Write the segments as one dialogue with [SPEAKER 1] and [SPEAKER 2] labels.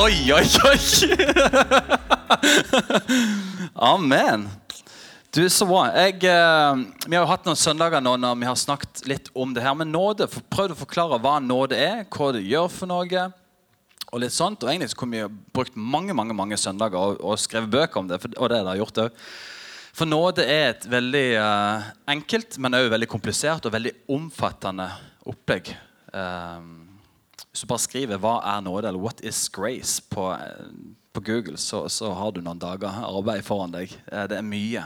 [SPEAKER 1] oi, oi, oi. Amen. Du, så bra. Jeg, eh, vi har jo hatt noen søndager nå når vi har snakket litt om det her med nåde. For, prøvd å forklare hva nåde er, hva det gjør for noe. Og litt sånt. Og egentlig så kunne vi brukt mange mange, mange søndager og, og skrevet bøker om det. For, og det har gjort også. For nåde er et veldig eh, enkelt, men også veldig komplisert og veldig omfattende opplegg. Eh, hvis du bare skriver 'Hva er nåde?' eller 'What is grace' på, eh, på Google, så, så, har du noen dager arbeid foran deg. Eh, det er mye.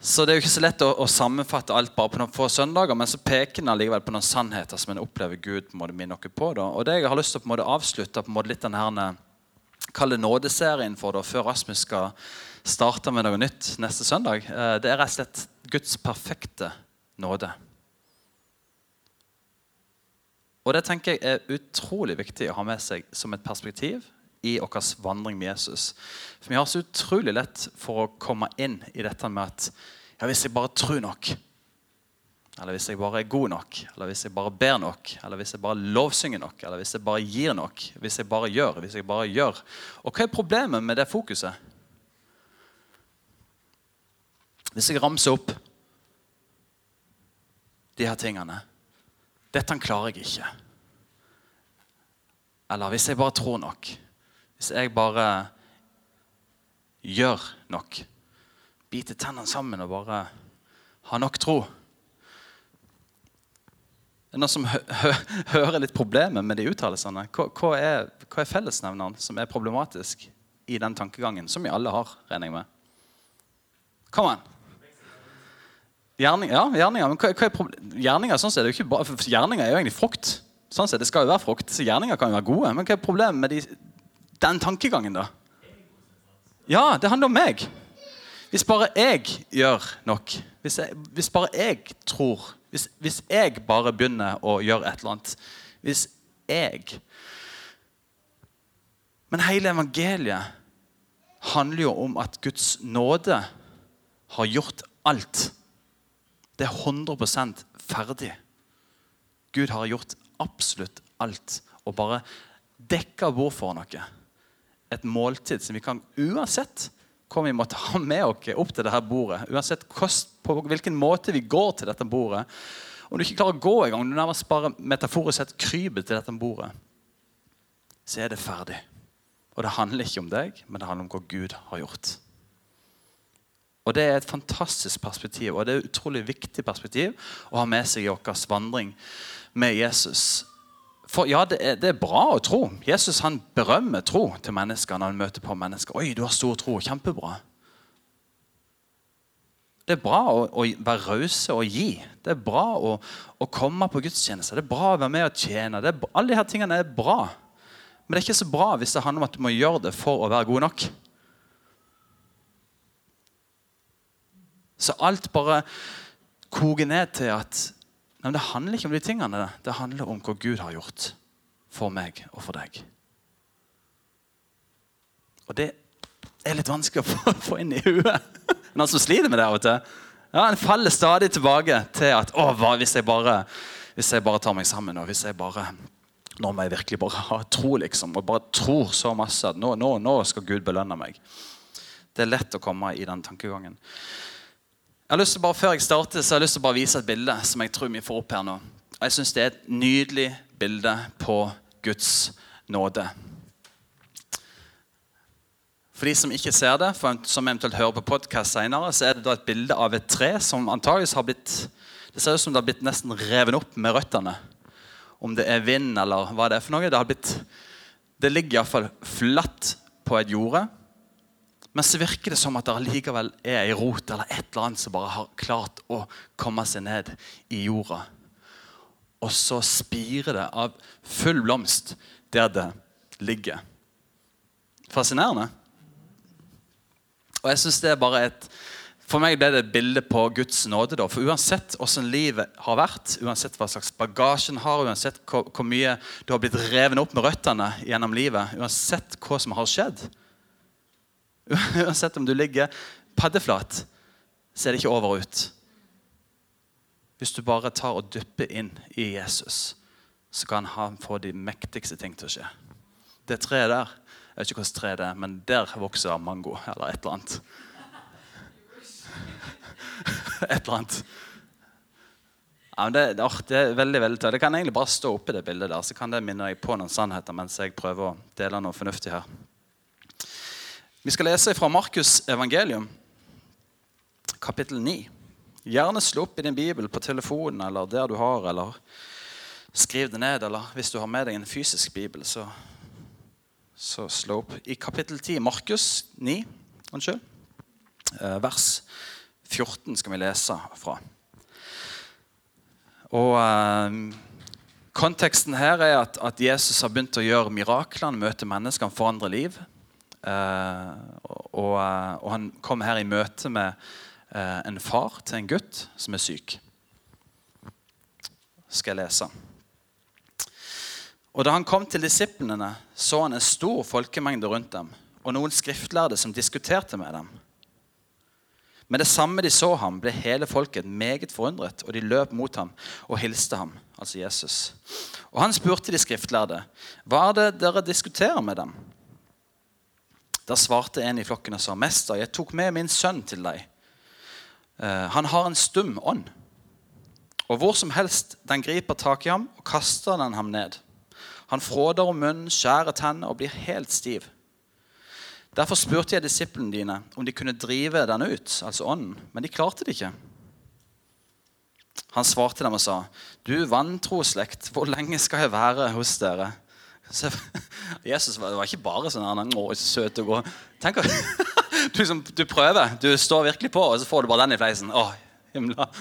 [SPEAKER 1] Så det er jo ikke så lett å, å sammenfatte alt bare på noen få søndager, men så peker den allikevel på noen sannheter som en opplever Gud på en måte minner noe på. Da. Og det jeg har lyst til å på en måte avslutte på en måte litt den her, Kall det nådeserien for da, før Rasmus skal starte med noe nytt neste søndag. Eh, det er rett og slett Guds perfekte nåde. Og Det tenker jeg er utrolig viktig å ha med seg som et perspektiv i vår vandring med Jesus. For Vi har så utrolig lett for å komme inn i dette med at ja, hvis jeg bare tror nok, eller hvis jeg bare er god nok, eller hvis jeg bare ber nok, eller hvis jeg bare lovsynger nok, eller hvis jeg bare gir nok, hvis jeg bare gjør, hvis jeg bare gjør. Og hva er problemet med det fokuset? Hvis jeg ramser opp de her tingene Dette klarer jeg ikke. Eller hvis jeg bare tror nok. Hvis jeg bare gjør nok. Biter tennene sammen og bare har nok tro. Det er noen som hø hø hører litt problemet med de uttalelsene. Hva, hva, er, hva er fellesnevneren som er problematisk i den tankegangen, som vi alle har, regner jeg med? Kom an. Gjerning, ja, gjerninger. Er sånn er jo er jo egentlig frukt. Sånn sett, Det skal jo være frukt, så gjerninger kan jo være gode. Men hva er problemet med de, den tankegangen, da? Ja, det handler om meg. Hvis bare jeg gjør nok, hvis, jeg, hvis bare jeg tror hvis, hvis, jeg bare begynner å gjøre et eller annet Hvis jeg Men hele evangeliet handler jo om at Guds nåde har gjort alt. Det er 100% ferdig. Gud har gjort absolutt alt og bare dekka bord for noe et måltid som vi kan uansett hva vi måtte ha med oss opp til dette bordet, uansett på hvilken måte vi går til dette bordet Om du ikke klarer å gå engang, du nærmest bare metaforisk sett kryper til dette bordet, så er det ferdig. Og det handler ikke om deg, men det handler om hva Gud har gjort. Og Det er et fantastisk perspektiv, og det er et utrolig viktig perspektiv å ha med seg i vår vandring med Jesus. For ja, det er, det er, bra å tro. Jesus han berømmer tro til mennesker når han møter på mennesker. Oi, du har stor tro. Kjempebra. Det er bra å, å være rause og gi. Det er bra å, å, komme på gudstjeneste. Det er bra å være med og tjene. Alle disse tingene er bra. Men det er ikke så bra hvis det handler om at du må gjøre det for å være god nok. Så alt bare koker ned til at men det handler ikke om de tingene. Det handler om hva Gud har gjort for meg og for deg. Og det er litt vanskelig å få inn i huet. Noen som sliter med det av og til. Ja, En faller stadig tilbake til at å, hva, hvis, jeg bare, hvis jeg bare tar meg sammen og hvis jeg bare Nå må jeg virkelig bare ha tro, liksom. Og bare tror så masse at nå, nå, nå skal Gud belønne meg. Det er lett å komme i den tankegangen. Jeg har lyst til bare, Før jeg starter, så har jeg lyst til å bare vise et bilde som jeg tror vi får opp her nå. Jeg synes Det er et nydelig bilde på Guds nåde. For de som ikke ser det, for som eventuelt hører på podkast senere, så er det da et bilde av et tre som antageligvis har blitt Det ser ut som det har blitt nesten revet opp med røttene. Om det er vind eller hva det er for noe. Det, har blitt, det ligger iallfall flatt på et jorde. Men så virker det som at det allikevel er ei rot eller et eller annet som bare har klart å komme seg ned i jorda. Og så spirer det av full blomst der det ligger. Fascinerende. Og jeg synes det er bare et For meg ble det et bilde på Guds nåde. Da. For uansett hvordan livet har vært, uansett hva slags bagasje en har, uansett hvor, hvor mye du har blitt revet opp med røttene gjennom livet, uansett hva som har skjedd, Uansett om du ligger paddeflat, så er det ikke over ut. Hvis du bare tar og dypper inn i Jesus, så kan han få de mektigste ting til å skje. Det treet der Jeg vet ikke hvilket tre det er, men der vokser mango eller et eller annet. et eller annet. Ja, det, det, er veldig, veldig tøy. Det kan egentlig bare stå oppi det bildet der, så kan det minne deg på noen sannheter mens jeg prøver å dele noe fornuftig her. Vi skal lese fra Markus' evangelium, kapittel 9. Gjerne slå opp i din bibel på telefonen eller der du har, eller skriv det ned. Eller hvis du har med deg en fysisk bibel, så, så slå opp. I kapittel 10, Markus 9, unnskyld, eh, vers 14 skal vi lese fra. Og eh, Konteksten her er at, at, Jesus har begynt å gjøre mirakler. Han møter mennesker, han forandrer liv. Eh, og, eh, og, han kom her i møte med eh, en far til en gutt som er syk. Skal jeg lese. Og Da han kom til disiplene, så han en stor folkemengde rundt dem og noen skriftlærde som diskuterte med dem. Men det samme de så ham, ble hele folket meget forundret, og de løp mot ham og hilste ham, altså Jesus. Og han spurte de skriftlærde, 'Hva er det dere diskuterer med dem?' Da svarte en i flokken og sa, 'Mester, jeg tok med min sønn til deg.' Uh, han har en stum ånd. Og hvor som helst den griper tak i ham og kaster den ham ned. Han fråder om munnen, skjærer tennene og blir helt stiv. Derfor spurte jeg disiplene dine om de kunne drive den ut, altså ånden, men de klarte det ikke. Han svarte dem og sa, 'Du vantro slekt, hvor lenge skal jeg være hos dere?' Så, Jesus det var ikke bare sånn han, søt og god. Tenk, du, som, du, prøver, du står virkelig på, og så får du bare den i fleisen. Å, himla.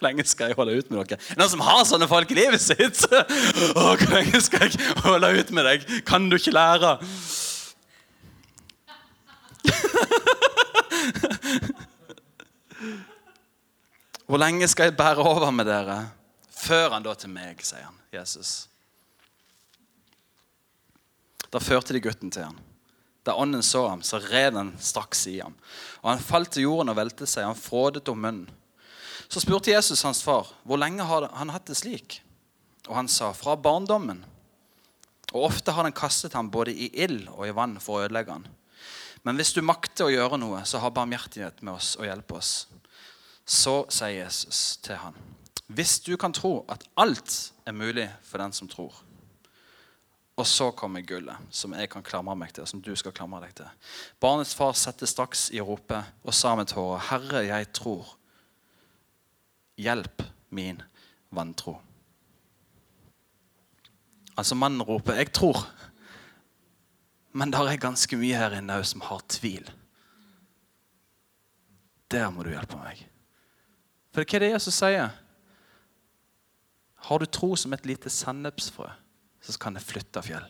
[SPEAKER 1] Hvor lenge skal jeg holde ut med dere? Noen som har sånne folk i livet sitt? Å, hvor lenge skal jeg holde ut med deg? Kan du ikke lære? Hvor lenge skal jeg bære over med dere? Før han da til meg, sier han, Jesus. Da førte de gutten til ham. Da ånden så ham, så red den straks i ham. Og Han falt til jorden og velte seg. Han frådet om munnen. Så spurte Jesus hans far hvor lenge har han hatt det slik. Og han sa fra barndommen. Og ofte har den kastet ham både i ild og i vann for å ødelegge han. Men hvis du makter å gjøre noe, så har barmhjertighet med oss og hjelpe oss. Så sier Jesus til han, hvis du kan tro at alt er mulig for den som tror. Og så kommer gullet, som jeg kan klamre meg til, og som du skal klamre deg til. Barnets far satte straks i ropet og sa med tårer, Herre, jeg tror. Hjelp min vantro. Altså mannen roper, jeg tror. Men det er ganske mye her inne som har tvil. Der må du hjelpe meg. For hva er det Jesus sier? Har du tro som et lite sennepsfrø, så kan det flytte fjell.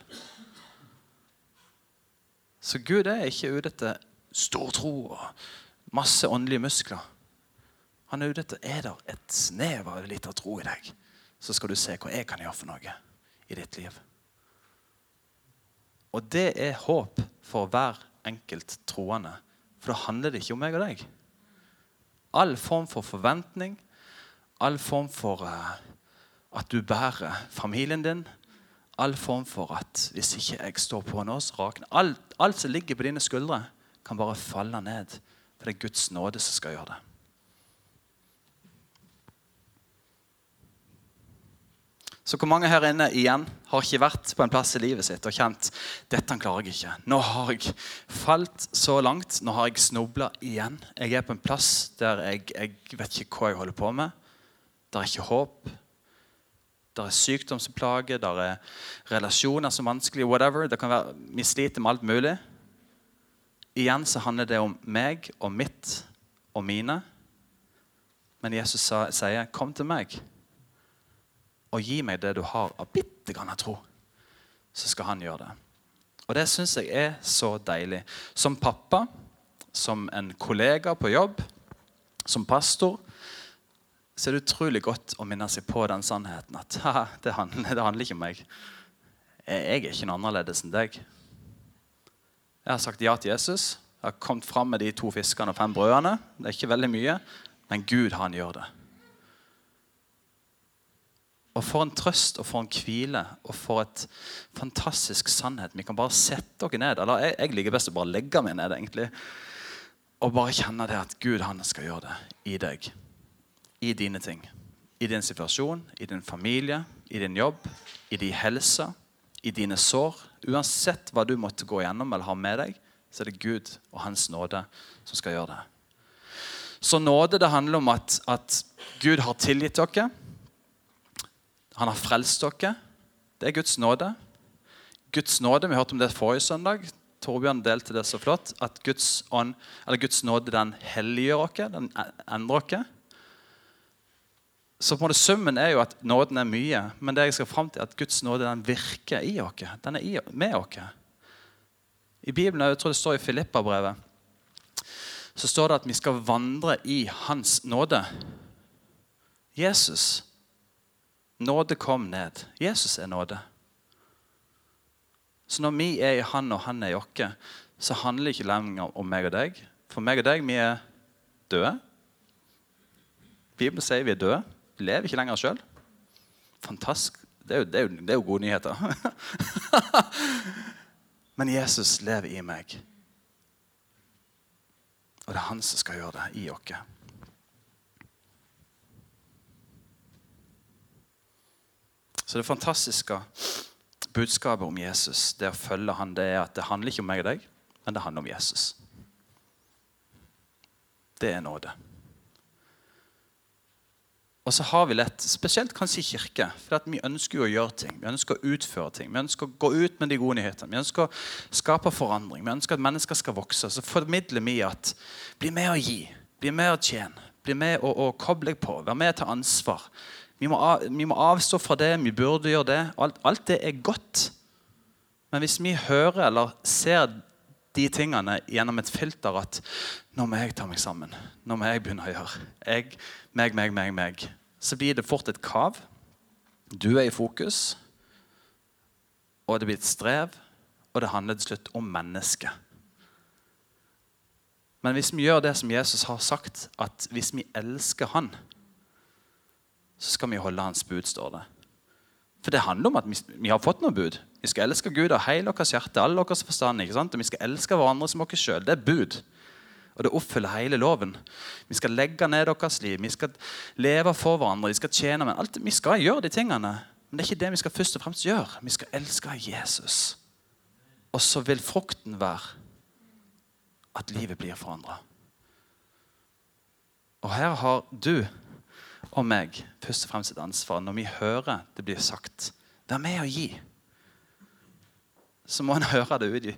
[SPEAKER 1] Så Gud er ikke ute etter stor tro og masse åndelige muskler. Han er ute etter er det et snev av lite tro i deg, så skal du se hva jeg kan gjøre for noe i ditt liv. Og det er håp for hver enkelt troende. For da handler det ikke om meg og deg. All form for forventning, all form for uh, at du bærer familien din, all form for at hvis ikke jeg står på nå, så rakner alt, alt som ligger på dine skuldre, kan bare falle ned. For det er Guds nåde som skal gjøre det. Så hvor mange her inne igjen har ikke vært på en plass i livet sitt og kjent dette klarer jeg ikke. Nå har jeg falt så langt. Nå har jeg snubla igjen. Jeg er på en plass der jeg, jeg, vet ikke hva jeg holder på med. Det er ikke håp. Det er sykdom som det er relasjoner som er vanskelige, whatever. Det kan være, Vi sliter med alt mulig. Igjen så handler det om meg og mitt og mine. Men Jesus sa, sier, 'Kom til meg' og gi meg det du har av bitte grann tro, så skal han gjøre det. Og det syns jeg er så deilig. Som pappa, som en kollega på jobb, som pastor, så er det utrolig godt å minne seg på den sannheten at det handler, det handler ikke om meg. Jeg er ikke noe annerledes enn deg. Jeg har sagt ja til Jesus. Jeg har kommet fram med de to fiskene og fem brødene. Det er ikke veldig mye, men Gud, han gjør det. Og for en trøst og for en hvile og for et fantastisk sannhet. Vi kan bare sette oss ned. Eller jeg, jeg liker best å bare legge meg ned. egentlig. Og bare kjenne det at Gud han skal gjøre det i deg. I dine ting. I din situasjon, i din familie, i din jobb, i din helse, i dine sår. Uansett hva du måtte gå gjennom eller ha med deg, så er det Gud og Hans nåde som skal gjøre det. Så nåde det handler om at, at Gud har tilgitt dere. Han har frelst dere. Det er Guds nåde. Guds nåde, Vi hørte om det forrige søndag. Torbjørn delte det så flott. At Guds, ånd, Guds nåde den helliggjør oss, den endrer oss. Så på en måte Summen er jo at nåden er mye, men det jeg skal frem til er at Guds nåde den virker i oss. Den er i, med oss. I Bibelen, jeg tror det står i Filippa-brevet, så står det at vi skal vandre i Hans nåde. Jesus. Nåde kom ned. Jesus er nåde. Så når vi er i Han og Han er i oss, så handler det ikke lenger om meg og deg. For meg og deg, vi er døde. Bibelen sier vi er døde. Lever ikke lenger sjøl. Fantastisk. Det er, jo, det, er jo, det er jo gode nyheter. Men Jesus lever i meg. Og det er han som skal gjøre det i oss. Så det fantastiske budskapet om Jesus, det å følge han, det er at det handler ikke om meg og deg, men det handler om Jesus. Det er nåde. Og så har vi lett, spesielt kanskje i kirke, for vi ønsker jo å gjøre ting. Vi ønsker å utføre ting. Vi ønsker å gå ut med de gode nyhetene. Vi ønsker å skape forandring. Vi ønsker at mennesker skal vokse. Så formidler vi at bli med å gi. Bli med å tjene. Bli med å, å koble deg på. Vær med ta ansvar. Vi må, av, vi må, avstå fra det. Vi burde gjøre det. Alt, alt det er godt. Men hvis vi hører eller ser de tingene gjennom et filter at nå må jeg ta meg sammen. Nå må jeg begynne å gjøre. Jeg, meg, meg, meg, meg. Så blir det fort et kav. Du er i fokus. Og det blir et strev. Og det handler til slutt om mennesket. Men hvis vi gjør det som Jesus har sagt, at hvis vi elsker Han, så skal vi holde Hans bud, står det. For det handler om at vi, vi har fått noe bud. Vi skal elske Gud av hele vårt hjerte, all vår forstand. ikke sant? Og vi skal elske hverandre som oss sjøl. Det er bud. Og det oppfyller hele loven. Vi skal legge ned deres liv, vi skal leve for hverandre, vi skal tjene med alt, Vi skal gjøre de tingene, men det er ikke det vi skal først og fremst gjøre. Vi skal elske Jesus. Og så vil frukten være at livet blir forandra. Og her har du og meg først og fremst et ansvar når vi hører det blir sagt. Vær med å gi så må en høre det ut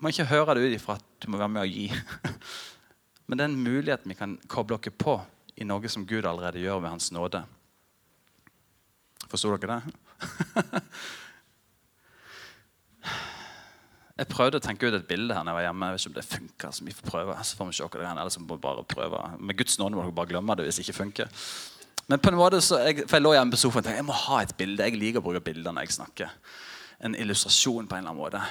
[SPEAKER 1] må ikke høre det ut ifra at du må være med å gi. Men det er en mulighet vi kan koble dere på i noe som Gud allerede gjør ved Hans nåde. Forsto dere det? Jeg prøvde å tenke ut et bilde her når jeg var hjemme. Jeg vet ikke om det funker. så vi får prøve. Så får vi se hva det er, eller må bare prøve. Med Guds nåde må dere bare glemme det hvis det ikke funker. Men på en måte så jeg, for jeg lå hjemme på sofaen og tenkte jeg må ha et bilde. Jeg liker å bruke bilder når jeg snakker en illustrasjon på en eller annen måte.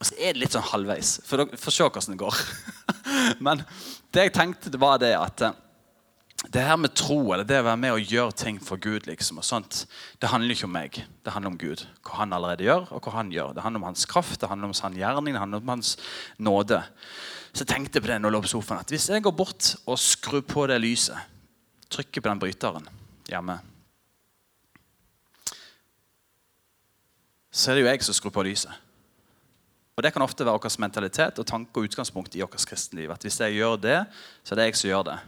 [SPEAKER 1] Og så er det litt sånn halvveis. For dere får se hvordan det går. Men det jeg tenkte, det var det at eh, det her med tro, eller det å være med og gjøre ting for Gud, liksom, og sånt, det handler ikke om meg. Det handler om Gud. Hva han allerede gjør, og hva han gjør. Det handler om hans kraft, det handler om hans gjerning, det handler om hans nåde. Så jeg tenkte på det når jeg lå på sofaen, at hvis jeg går bort og skrur på det lyset, trykker på den bryteren hjemme så er det jo jeg som skrur på lyset. Og Det kan ofte være vår mentalitet og tanke og utgangspunkt i vårt kristenliv. At hvis jeg gjør det, så er det jeg som gjør det.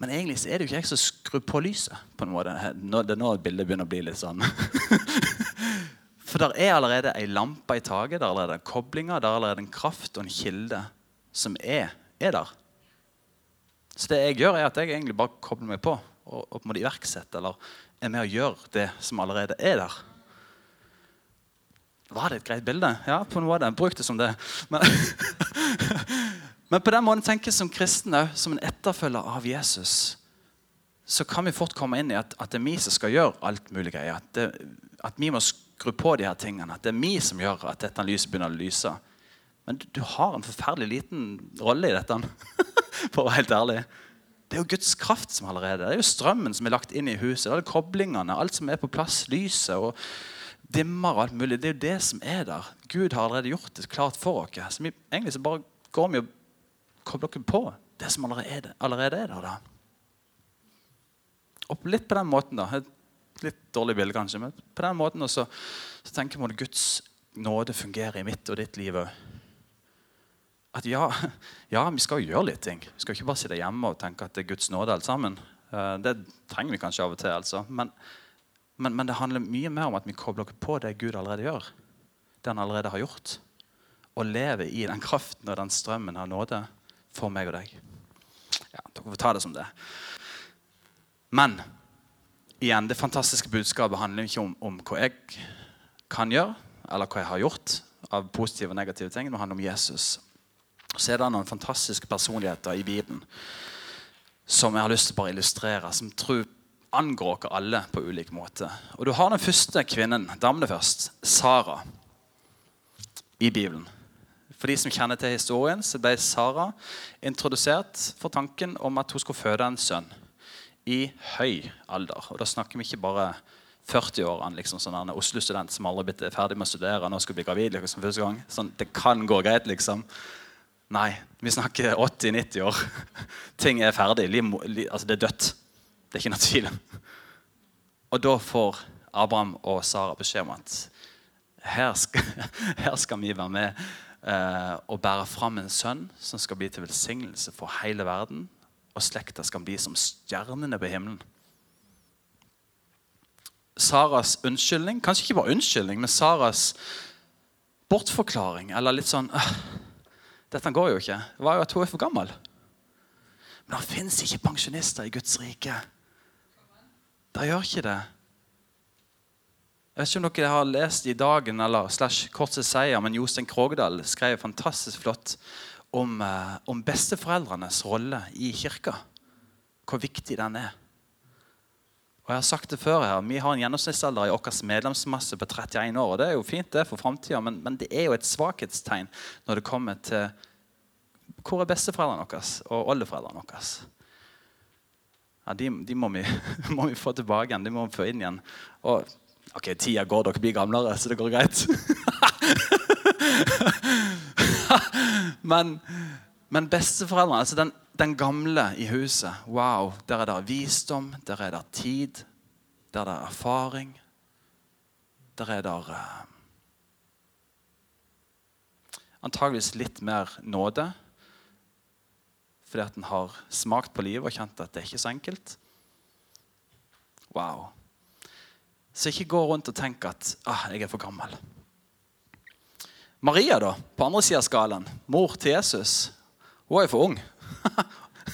[SPEAKER 1] Men egentlig så er det jo ikke jeg som skrur på lyset. på en måte. Det er nå bildet begynner å bli litt sånn. For der er allerede ei lampe i taket, der er allerede en koblinger, der er allerede en kraft og en kilde som er, er der. Så det jeg gjør, er at jeg egentlig bare kobler meg på og, og på iverksetter eller er med å gjøre det som allerede er der. Var det et greit bilde? Ja, på noe av det. Bruk det som det. Men, men på den måten tenker som kristne, som en etterfølger av Jesus, så kan vi fort komme inn i at, at det er vi som skal gjøre alt mulig. At, det, at vi må skru på de her tingene. At det er vi som gjør at dette lyset begynner å lyse. Men du, du har en forferdelig liten rolle i dette, for å være helt ærlig. Det er jo Guds kraft som allerede Det er jo strømmen som er lagt inn i huset. Det er koblingene, alt som er på plass. Lyset og dimmer og alt mulig. Det er jo det som er der. Gud har allerede gjort det klart for oss. Så vi, egentlig så bare går vi og kobler dere på det som allerede, allerede er der. da. Og litt på den måten, da. Et litt dårlig bilde, kanskje. Men på den måten så, så tenker vi at Guds nåde fungerer i mitt og ditt liv òg at ja, ja, vi skal jo gjøre litt ting. Vi skal ikke bare sitte hjemme og tenke at det er Guds nåde alt sammen. Eh, det trenger vi kanskje av og til. altså. Men, men, men det handler mye mer om at vi kobler på det Gud allerede gjør. Det han allerede har gjort. Og lever i den kraften og den strømmen av nåde for meg og deg. Ja, Dere får ta det som det. Men igjen, det fantastiske budskapet handler ikke om, om hva jeg kan gjøre, eller hva jeg har gjort av positive og negative ting. Det handler om Jesus så er det noen fantastiske personligheter i Bibelen som jeg har lyst til å bare illustrere, som tror angår oss alle på ulik måte. Og Du har den første kvinnen, damene først, Sara, i Bibelen. For de som kjenner til historien, så ble Sara introdusert for tanken om at hun skulle føde en sønn i høy alder. Og Da snakker vi ikke bare 40-årene, liksom, sånn en Oslo-student som aldri er ferdig med å studere nå skal bli gravid. liksom første gang. Sånn, det kan gå greit, liksom. Nei, vi snakker 80-90 år. Ting er ferdig. altså Det er dødt. Det er ikke noe tvil. Og da får Abraham og Sara beskjed om at her skal, her skal vi være med eh, og bære fram en sønn som skal bli til velsignelse for hele verden. Og slekta skal bli som stjernene på himmelen. Saras unnskyldning, kanskje ikke bare unnskyldning, men Saras bortforklaring, eller litt sånn dette går jo ikke. Det var jo at hun er for gammel. Men det fins ikke pensjonister i Guds rike. Det gjør ikke det. Jeg vet ikke om dere har lest i Dagen eller slash Korset seier, men Jostein Krogdal skrev fantastisk flott om, eh, om besteforeldrenes rolle i kirka. Hvor viktig den er. Og jeg har sagt det før her, Vi har en gjennomsnittsalder i vår medlemsmasse på 31 år. og Det er jo fint det for framtida, men, men, det er jo et svakhetstegn når det kommer til hvor er besteforeldrene våre og oldeforeldrene våre. Ja, de, de må, vi, må, vi, få tilbake igjen. De må vi få inn igjen. Og ok, tida går, dere blir gamlere, så det går greit. men, men besteforeldrene, altså den den gamle i huset. Wow, Der er det visdom, der er det tid, der er det erfaring. Der er det uh, antageligvis litt mer nåde. Fordi at en har smakt på livet og kjent at det er ikke så enkelt. Wow. Så ikke gå rundt og tenk at ah, jeg er for gammel. Maria, da, på andre sida av skalaen, mor til Jesus, hun er for ung.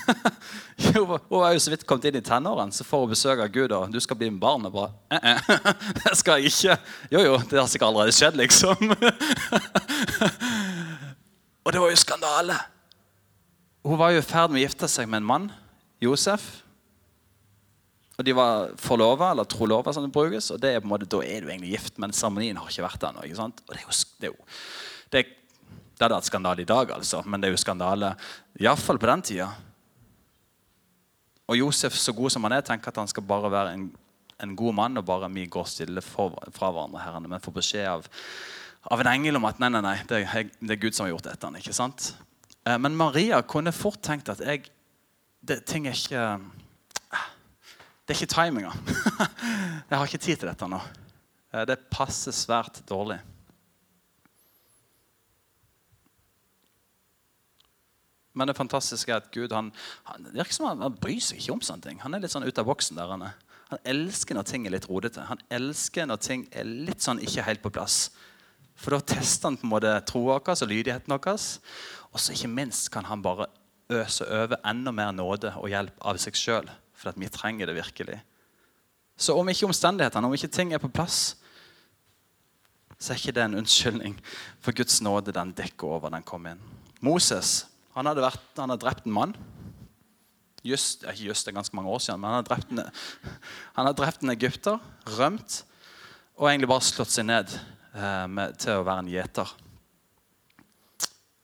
[SPEAKER 1] hun har jo så vidt kommet inn i tenårene, så får hun besøk av Gud, og du skal bli med barn. Og bare, eh, eh, det skal jeg ikke. Jo, jo, det har sikkert allerede skjedd, liksom. og det var jo skandale. Hun var jo i ferd med å gifte seg med en mann, Josef. Og de var forlova, eller trolova, som det brukes. Og det er på en måte, da er du egentlig gift, men seremonien har ikke vært der ennå. Og det er jo, det det hadde vært skandale i dag, altså, men det er jo skandale iallfall på den tida. Og Josef, så god som han er, tenker at han skal bare være en, en god mann og bare vi går stille for, fra hverandre, herrene, men får beskjed av, av, en engel om at nei, nei, nei, det er, det er Gud som har gjort dette. ikke sant? Eh, men Maria kunne fort tenkt at jeg, det, ting er ikke Det er ikke timinga. jeg har ikke tid til dette nå. Eh, det passer svært dårlig. Men det fantastiske er at Gud han, han, virker som han, han bryr seg ikke om sånne ting. Han er litt sånn ute av boksen der. Han, han elsker når ting er litt rodete. Han elsker når ting er litt sånn ikke helt på plass. For da tester han på en måte troa vår og lydigheten vår. Og så ikke minst kan han bare øse over enda mer nåde og hjelp av seg sjøl. For at vi trenger det virkelig. Så om ikke omstendighetene, om ikke ting er på plass, så er ikke det en unnskyldning. For Guds nåde den dekker over. den kom inn. Moses han hadde, vært, han hadde drept en mann. Just, ikke just, det er ganske mange år siden, men han hadde drept en, han hadde drept en egypter, rømt, og egentlig bare slått seg ned eh, med, til å være en gjeter.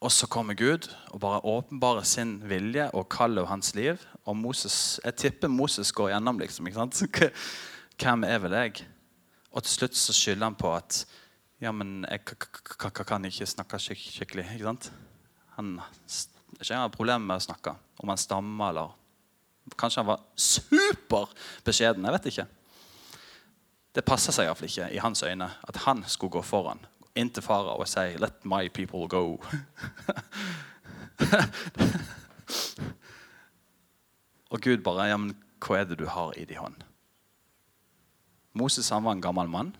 [SPEAKER 1] Og så kommer Gud og bare åpenbarer sin vilje og kaller hans liv. Og Moses, jeg tipper Moses går gjennom, liksom. ikke sant? Hvem er vel jeg? Og til slutt så skylder han på at ja, men jeg kan ikke snakke skikkelig. ikke sant? Han ikke engang problemer med å snakke. Om han stammer eller Kanskje han var superbeskjeden. Jeg vet ikke. Det passer seg iallfall ikke i hans øyne at han skulle gå foran inn til fara og si 'Let my people go'. og Gud bare ja, men Hva er det du har i din hånd? Moses han var en gammel mann.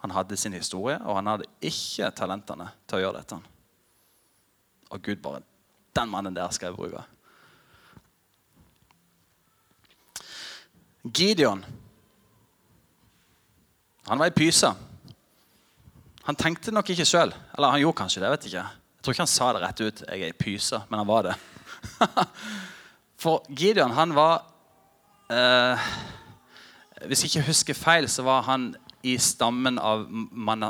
[SPEAKER 1] Han hadde sin historie, og han hadde ikke talentene til å gjøre dette. Og Gud bare Den mannen der skal jeg bruke. Gideon han var i pyse. Han tenkte nok ikke sjøl. Eller han gjorde kanskje det. Vet ikke. Jeg tror ikke han sa det rett ut. Jeg er i pyse, men han var det. For Gideon, han var eh, Hvis jeg ikke husker feil, så var han i stammen av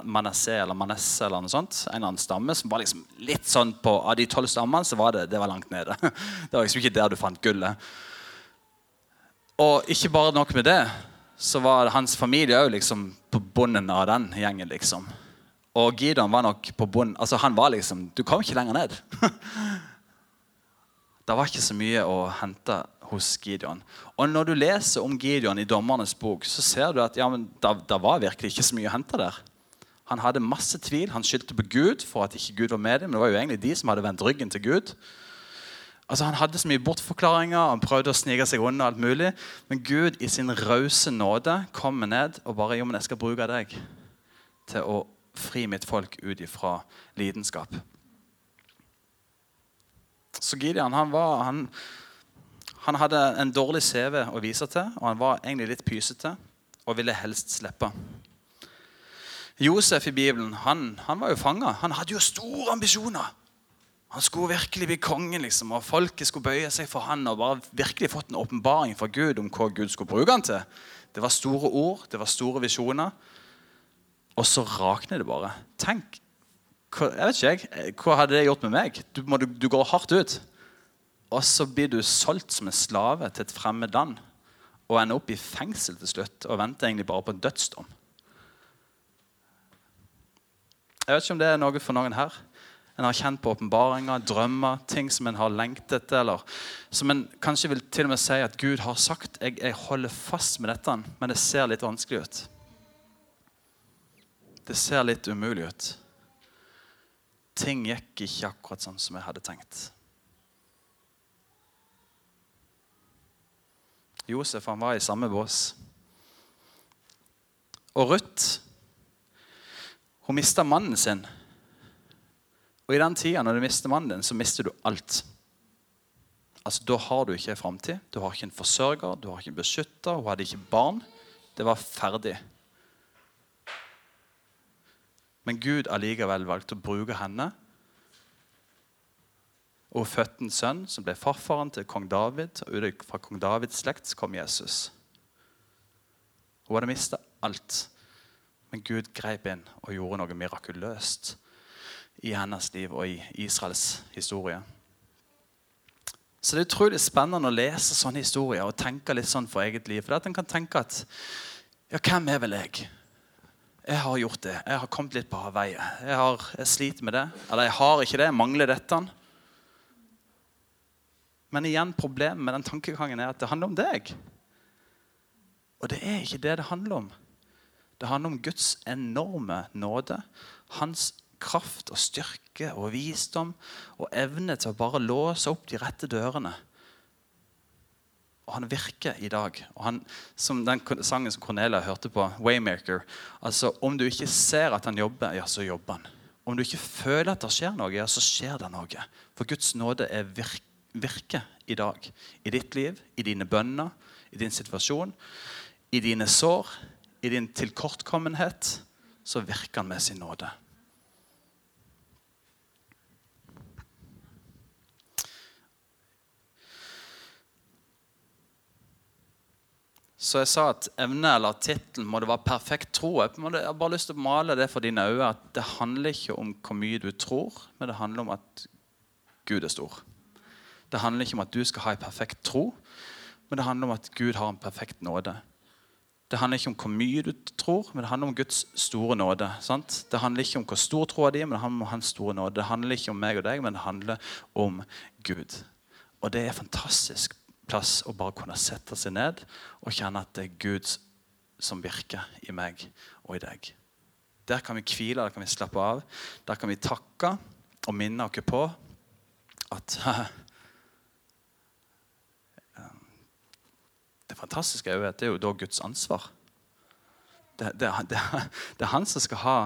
[SPEAKER 1] Manasseh eller Manasseh eller noe sånt. En eller annen stamme som var liksom litt sånn på Av de tolv stammene så var det, det var langt nede. Det var liksom ikke der du fant gullet. Og ikke bare nok med det, så var hans familie òg liksom på bunnen av den gjengen. liksom. Og Gideon var nok på bunnen. Altså Han var liksom Du kom ikke lenger ned. det var ikke så mye å hente hos Gideon. Og når du leser om Gideon i Dommernes bok, så ser du at ja, men da var virkelig ikke så mye å hente der. Han hadde masse tvil. Han skyldte på Gud for at ikke Gud var med dem. Men det var jo egentlig de som hadde vendt ryggen til Gud. Altså Han hadde så mye bortforklaringer, han prøvde å snike seg unna. alt mulig. Men Gud i sin rause nåde kommer ned og bare jo, men jeg skal bruke deg til å fri mitt folk ut ifra lidenskap. Så Gideon han, var, han, han hadde en dårlig CV å vise til, og han var egentlig litt pysete og ville helst slippe. Josef i Bibelen han, han var jo fanga. Han hadde jo store ambisjoner. Han skulle virkelig bli kongen, liksom, og folket skulle bøye seg for han, og bare virkelig fått en åpenbaring fra Gud om hva Gud skulle bruke han til. Det var store ord, det var store visjoner. Og så rakner det bare. Tenk, hva, jeg vet ikke jeg, hva hadde det gjort med meg? Du, må, du, du går hardt ut. Og så blir du solgt som en slave til et fremmed land og ender opp i fengsel til slutt og venter egentlig bare på en dødsdom. Jeg vet ikke om det er noe for noen her. En har kjent på åpenbaringer, drømmer, ting som en har lengtet etter. Eller som en kanskje vil til og med si at Gud har sagt jeg, jeg holder fast med dette, men det ser litt vanskelig ut. Det ser litt umulig ut. Ting gikk ikke akkurat sånn som jeg hadde tenkt. Josef han var i samme bås. Og Ruth hun mista mannen sin og i den tida når du mister mannen din, så mister du alt. Altså, Da har du ikke en framtid. Du har ikke en forsørger, du har ikke en beskytter, hun hadde ikke barn. Det var ferdig. Men Gud allikevel valgte å bruke henne. Og hun fødte en sønn som ble farfaren til kong David. Og fra kong Davids slekt kom Jesus. Hun hadde mista alt. Men Gud grep inn og gjorde noe mirakuløst i hennes liv og i Israels historie. Så det er utrolig spennende å lese sånne historier og tenke litt sånn for eget liv. For at en kan tenke at ja, hvem er vel jeg? Jeg har gjort det. Jeg har kommet litt på avveie. Jeg, har, jeg sliter med det. Eller jeg har ikke det. Jeg mangler dette. Men igjen, problemet med den tankegangen er at det handler om deg. Og det er ikke det det handler om. Det handler om Guds enorme nåde. Hans kraft og styrke og visdom og evne til å bare låse opp de rette dørene. Og han virker i dag. Og han, som den sangen som Cornelia hørte på, 'Waymaker' altså Om du ikke ser at han jobber, ja, så jobber han. Om du ikke føler at det skjer noe, ja, så skjer det noe. For Guds nåde er virke, virke i dag. I ditt liv, i dine bønner, i din situasjon, i dine sår, i din tilkortkommenhet. Så virker han med sin nåde. Så jeg sa at evne eller tittelen må det være perfekt tro. Jeg har bare lyst til å male det for dine øyne at det handler ikke om hvor mye du tror, men det handler om at Gud er stor. Det handler ikke om at du skal ha en perfekt tro, men det handler om at Gud har en perfekt nåde. Det handler ikke om hvor mye du tror, men det handler om Guds store nåde. Sant? Det handler ikke om hvor stor troa di er, men det handler om hans store nåde. Det handler ikke om meg og deg, men det handler om Gud. Og det er en fantastisk plass å bare kunne sette seg ned og kjenne at det er Gud som virker i meg og i deg. Der kan vi hvile, der kan vi slappe av. Der kan vi takke og minne oss på at fantastiske er at det er jo da Guds ansvar. Det, det, det, det er han som skal ha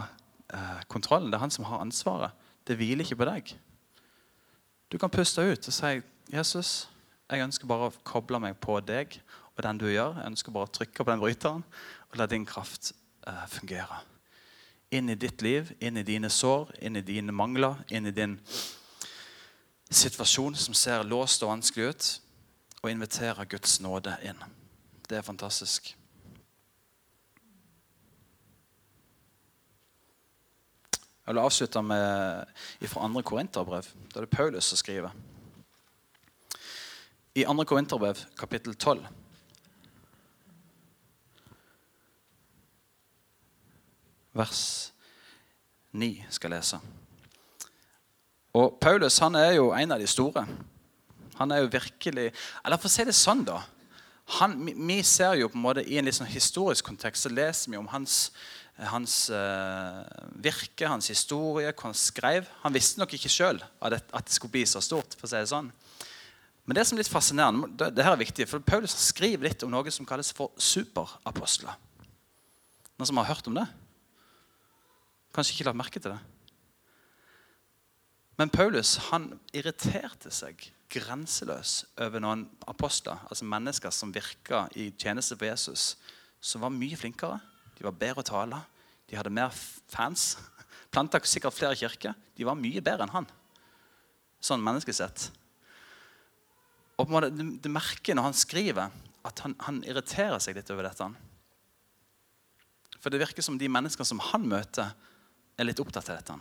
[SPEAKER 1] eh, kontrollen. Det er han som har ansvaret. Det hviler ikke på deg. Du kan puste ut og si, 'Jesus, jeg ønsker bare å koble meg på deg og den du gjør.' 'Jeg ønsker bare å trykke på den bryteren og la din kraft eh, fungere.' Inn i ditt liv, inn i dine sår, inn i dine mangler, inn i din situasjon som ser låst og vanskelig ut og invitere Guds nåde inn. Det er fantastisk. Jeg vil avslutte med fra 2. Korinterbrev. Da er det Paulus som skriver. I 2. Korinterbrev, kapittel 12 Vers 9 skal jeg lese. Og Paulus han er jo en av de store. Han er jo virkelig Eller for å si det sånn, da. Han, vi ser jo på en måte I en litt sånn historisk kontekst så leser vi om hans, hans uh, virke, hans historie, hva han skrev. Han visste nok ikke sjøl at, at, det skulle bli så stort. for å si det sånn. Men det som er litt fascinerende, det, det her er viktig, for Paulus skriver litt om noe som kalles for superapostler. Noen som har hørt om det? Kanskje ikke lagt merke til det? Men Paulus han irriterte seg grenseløs over noen apostler, altså mennesker som virka i tjeneste på Jesus, som var mye flinkere. De var bedre å tale. De hadde mer fans. Planta sikkert flere kirker. De var mye bedre enn han. Sånn menneskesett. Og på en måte, Du merker når han skriver, at han, han irriterer seg litt over dette. For det virker som de menneskene som han møter, er litt opptatt av dette.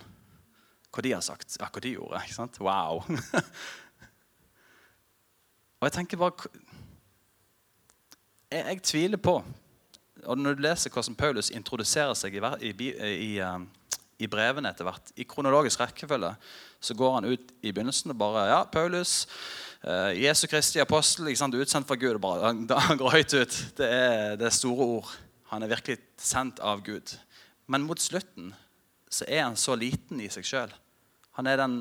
[SPEAKER 1] Hva de har sagt, ja, hva de gjorde. ikke sant? Wow. Og jeg tenker bare jeg, jeg, tviler på og Når du leser hvordan Paulus introduserer seg i, i, i, um, i brevene etter hvert, i kronologisk rekkefølge, så går han ut i begynnelsen og bare Ja, Paulus, eh, Jesu Kristi apostel, ikke sant, utsendt fra Gud. Bare, han, han går høyt ut. Det er, det er store ord. Han er virkelig sendt av Gud. Men mot slutten så er han så liten i seg sjøl. Han er den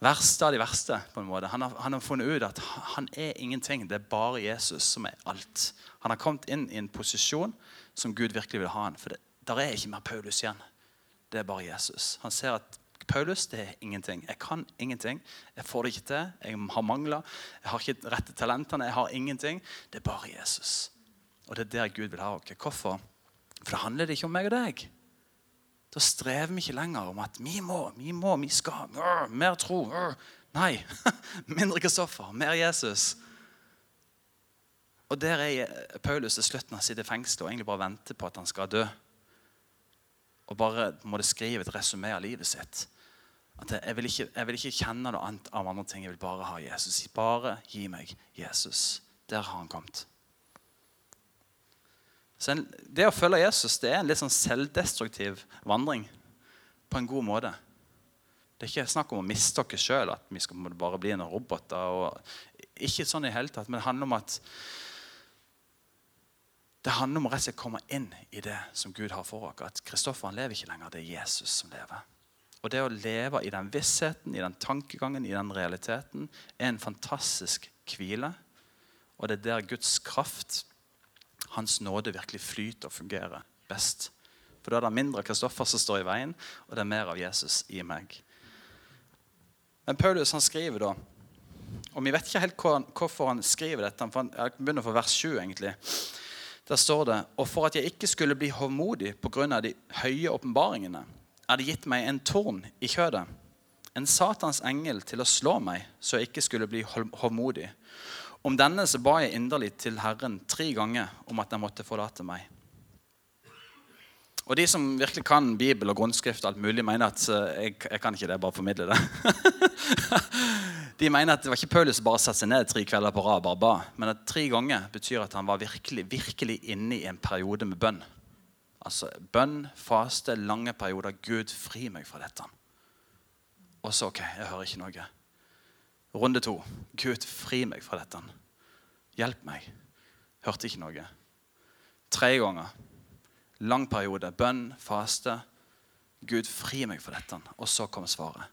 [SPEAKER 1] verste av de verste. på en måte. Han har, han har, funnet ut at han er ingenting. Det er bare Jesus som er alt. Han har kommet inn i en posisjon som Gud virkelig vil ha han. For det, der er ikke mer Paulus igjen. Det er bare Jesus. Han ser at Paulus det er ingenting. Jeg kan ingenting. Jeg får det ikke til. Jeg har mangler. Jeg har ikke rette talentene. Jeg har ingenting. Det er bare Jesus. Og det er der Gud vil ha oss. Hvorfor? For det handler ikke om meg og deg. Da strever vi ikke lenger om at vi må, vi må, vi skal. Mer tro. Nei. Mindre Kristoffer. Mer Jesus. Og Der er Paulus til slutten av sitt fengsel og egentlig bare venter på at han skal dø. Og bare må det skrive et resumé av livet sitt. At jeg vil, ikke, jeg vil ikke kjenne noe annet av andre ting. Jeg vil bare ha Jesus. Bare gi meg Jesus. Der har han kommet. Så Det å følge Jesus det er en litt sånn selvdestruktiv vandring på en god måte. Det er ikke snakk om å miste oss sjøl, at vi skal bare bli noen roboter. Og ikke sånn i hele tatt, men det handler om at det handler om å rett og slett komme inn i det som Gud har for oss. At Kristoffer lever ikke lenger, det er Jesus som lever. Og det å leve i den vissheten, i den tankegangen, i den realiteten, er en fantastisk hvile. Og det er der Guds kraft hans nåde virkelig flyter og fungerer best. For da er det mindre Kristoffer som står i veien, og det er mer av Jesus i meg. Men Paulus han skriver da Og vi vet ikke helt hvorfor han skriver dette. For jeg begynner for vers 7. egentlig. Der står det Og for at jeg ikke skulle bli hovmodig pga. de høye åpenbaringene, er det gitt meg en torn i kjødet, en Satans engel til å slå meg, så jeg ikke skulle bli hovmodig. Om denne så ba jeg inderlig til Herren tre ganger om at han måtte forlate meg. Og De som virkelig kan Bibel og grunnskrift, og alt mulig, mener at eh, jeg, jeg kan ikke det, bare formidle det. De mener at det var ikke Paulus som bare satte seg ned tre kvelder på rad bare ba, men at tre ganger betyr at han var virkelig, virkelig inne i en periode med bønn. Altså bønn, faste, lange perioder. Gud, fri meg fra dette. Og så OK, jeg hører ikke noe. Runde to. Gud, fri meg fra dette. Hjelp meg. Hørte ikke noe. Tre ganger. Lang periode. Bønn, faste. Gud, fri meg fra dette. Og så kommer svaret.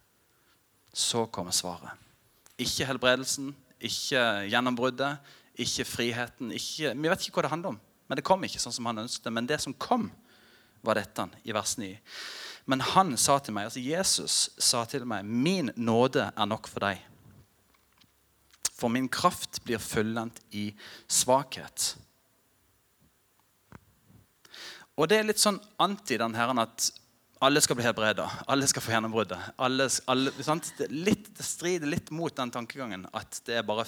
[SPEAKER 1] Så kommer svaret. Ikke helbredelsen, ikke gjennombruddet, ikke friheten. Ikke, vi vet ikke hva det handler om. Men det kom ikke sånn som han ønsket. Men det som kom, var dette i vers 9. Men han sa til meg, altså Jesus sa til meg, 'Min nåde er nok for deg.' For min kraft blir fullendt i svakhet. Og det er litt sånn anti den herren at alle skal bli helbreda. Alle skal få gjennombruddet. Alle, alle, det, litt, det, strider litt mot den tankegangen at det er bare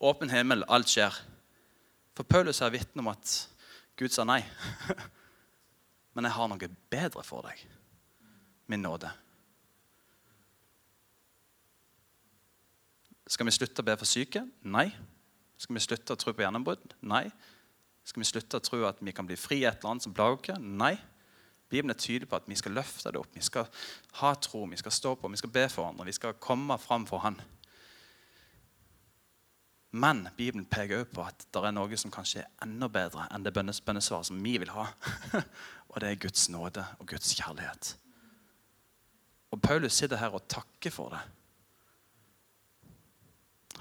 [SPEAKER 1] åpen himmel, alt skjer. For Paulus er vitne om at Gud sa nei. Men jeg har noe bedre for deg. Min nåde. Skal vi slutte å be for syke? Nei. Skal vi slutte å tro på gjennombrudd? Nei. Skal vi slutte å tro at vi kan bli fri et eller annet som plager oss? Nei. Bibelen er tydelig på at vi skal løfte det opp. Vi skal ha tro, vi skal stå på, vi skal be for hverandre. Vi skal komme fram for Han. Men Bibelen peker også på at det er noe som kanskje er enda bedre enn det bønnesvaret som vi vil ha. og det er Guds nåde og Guds kjærlighet. Og Paulus sitter her og takker for det.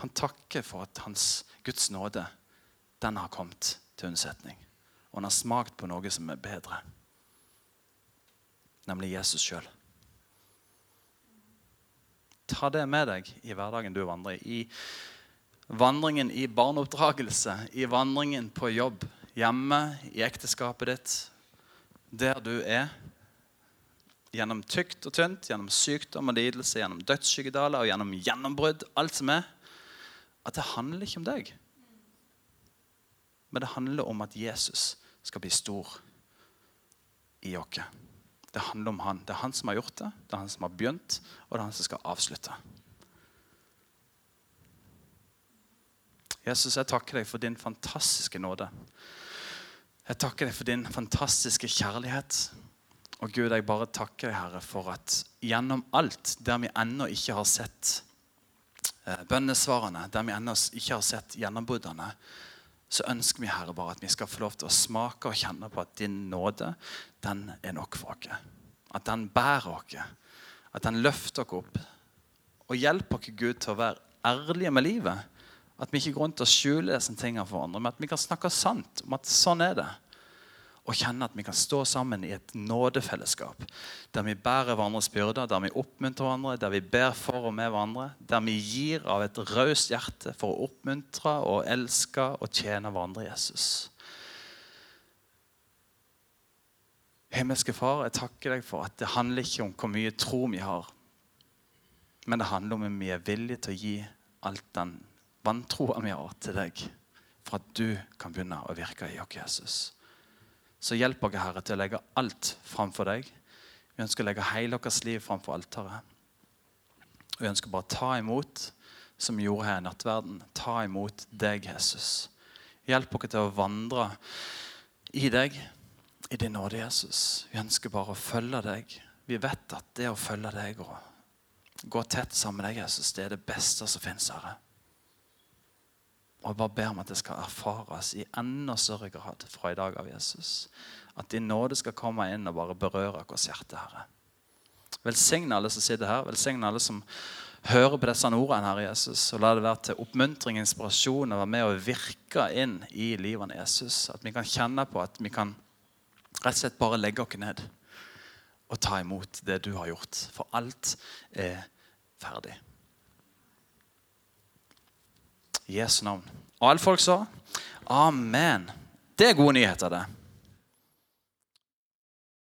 [SPEAKER 1] Han takker for at hans Guds nåde den har kommet til unnsetning. Og han har smakt på noe som er bedre nemlig Jesus sjøl. Ta det med deg i hverdagen du vandrer i. I vandringen i barneoppdragelse, i vandringen på jobb, hjemme, i ekteskapet ditt, der du er. Gjennom tykt og tynt, gjennom sykdom og lidelse, gjennom dødsskyggedaler og gjennom gjennombrudd. Alt som er. At det handler ikke om deg. Men det handler om at Jesus skal bli stor i oss. Det handler om han. Det er han som har gjort det, det er han som har begynt, og det er han som skal avslutte. Jesus, jeg takker deg for din fantastiske nåde. Jeg takker deg for din fantastiske kjærlighet. Og Gud, jeg bare takker deg, Herre, for at gjennom alt der vi ennå ikke har sett bønnesvarene, der vi ennå ikke har sett gjennombruddene, så ønsker vi Herre, bare at vi skal få lov til å smake og kjenne på at din nåde den er nok for oss. At den bærer oss. At den løfter oss opp. Og hjelper oss, Gud, til å være ærlige med livet. At vi ikke går rundt og skjuler disse tingene for andre, men at vi kan snakke sant om at sånn er det og kjenne at vi kan stå sammen i et nådefellesskap. Der vi bærer hverandres byrder, der vi oppmuntrer hverandre, der vi ber for og med hverandre. Der vi gir av et raust hjerte for å oppmuntre og elske og tjene hverandre Jesus. Himmelske Far, jeg takker deg for at det handler ikke om hvor mye tro vi har, men det handler om om vi er villige til å gi alt den vantroa vi har, til deg, for at du kan begynne å virke i oss, Jesus. Så hjelp oss, Herre, til å legge alt framfor deg. Vi ønsker å legge hele vårt liv framfor alteret. Og vi ønsker bare å ta imot som vi gjorde her i nattverden. Ta imot deg, Jesus. Hjelp oss til å vandre i deg, i din nåde, Jesus. Vi ønsker bare å følge deg. Vi vet at det å følge deg og gå tett sammen med deg, Jesus, det er det beste som finnes, Herre. Og jeg bare ber om at det skal erfares i enda større grad fra i dag av Jesus. At din nåde skal komme inn og bare berøre vårt hjerte, Herre. Velsigne alle som sitter her. Velsigne alle som hører på disse ordene, Herre Jesus. Og la det være til oppmuntring, inspirasjon og være med og virke inn i livene Jesus. At vi kan kjenne på at vi kan rett og slett bare legge oss ned og ta imot det du har gjort. For alt er ferdig. Jesu navn. Og alle folk sa amen. Det er gode nyheter, det.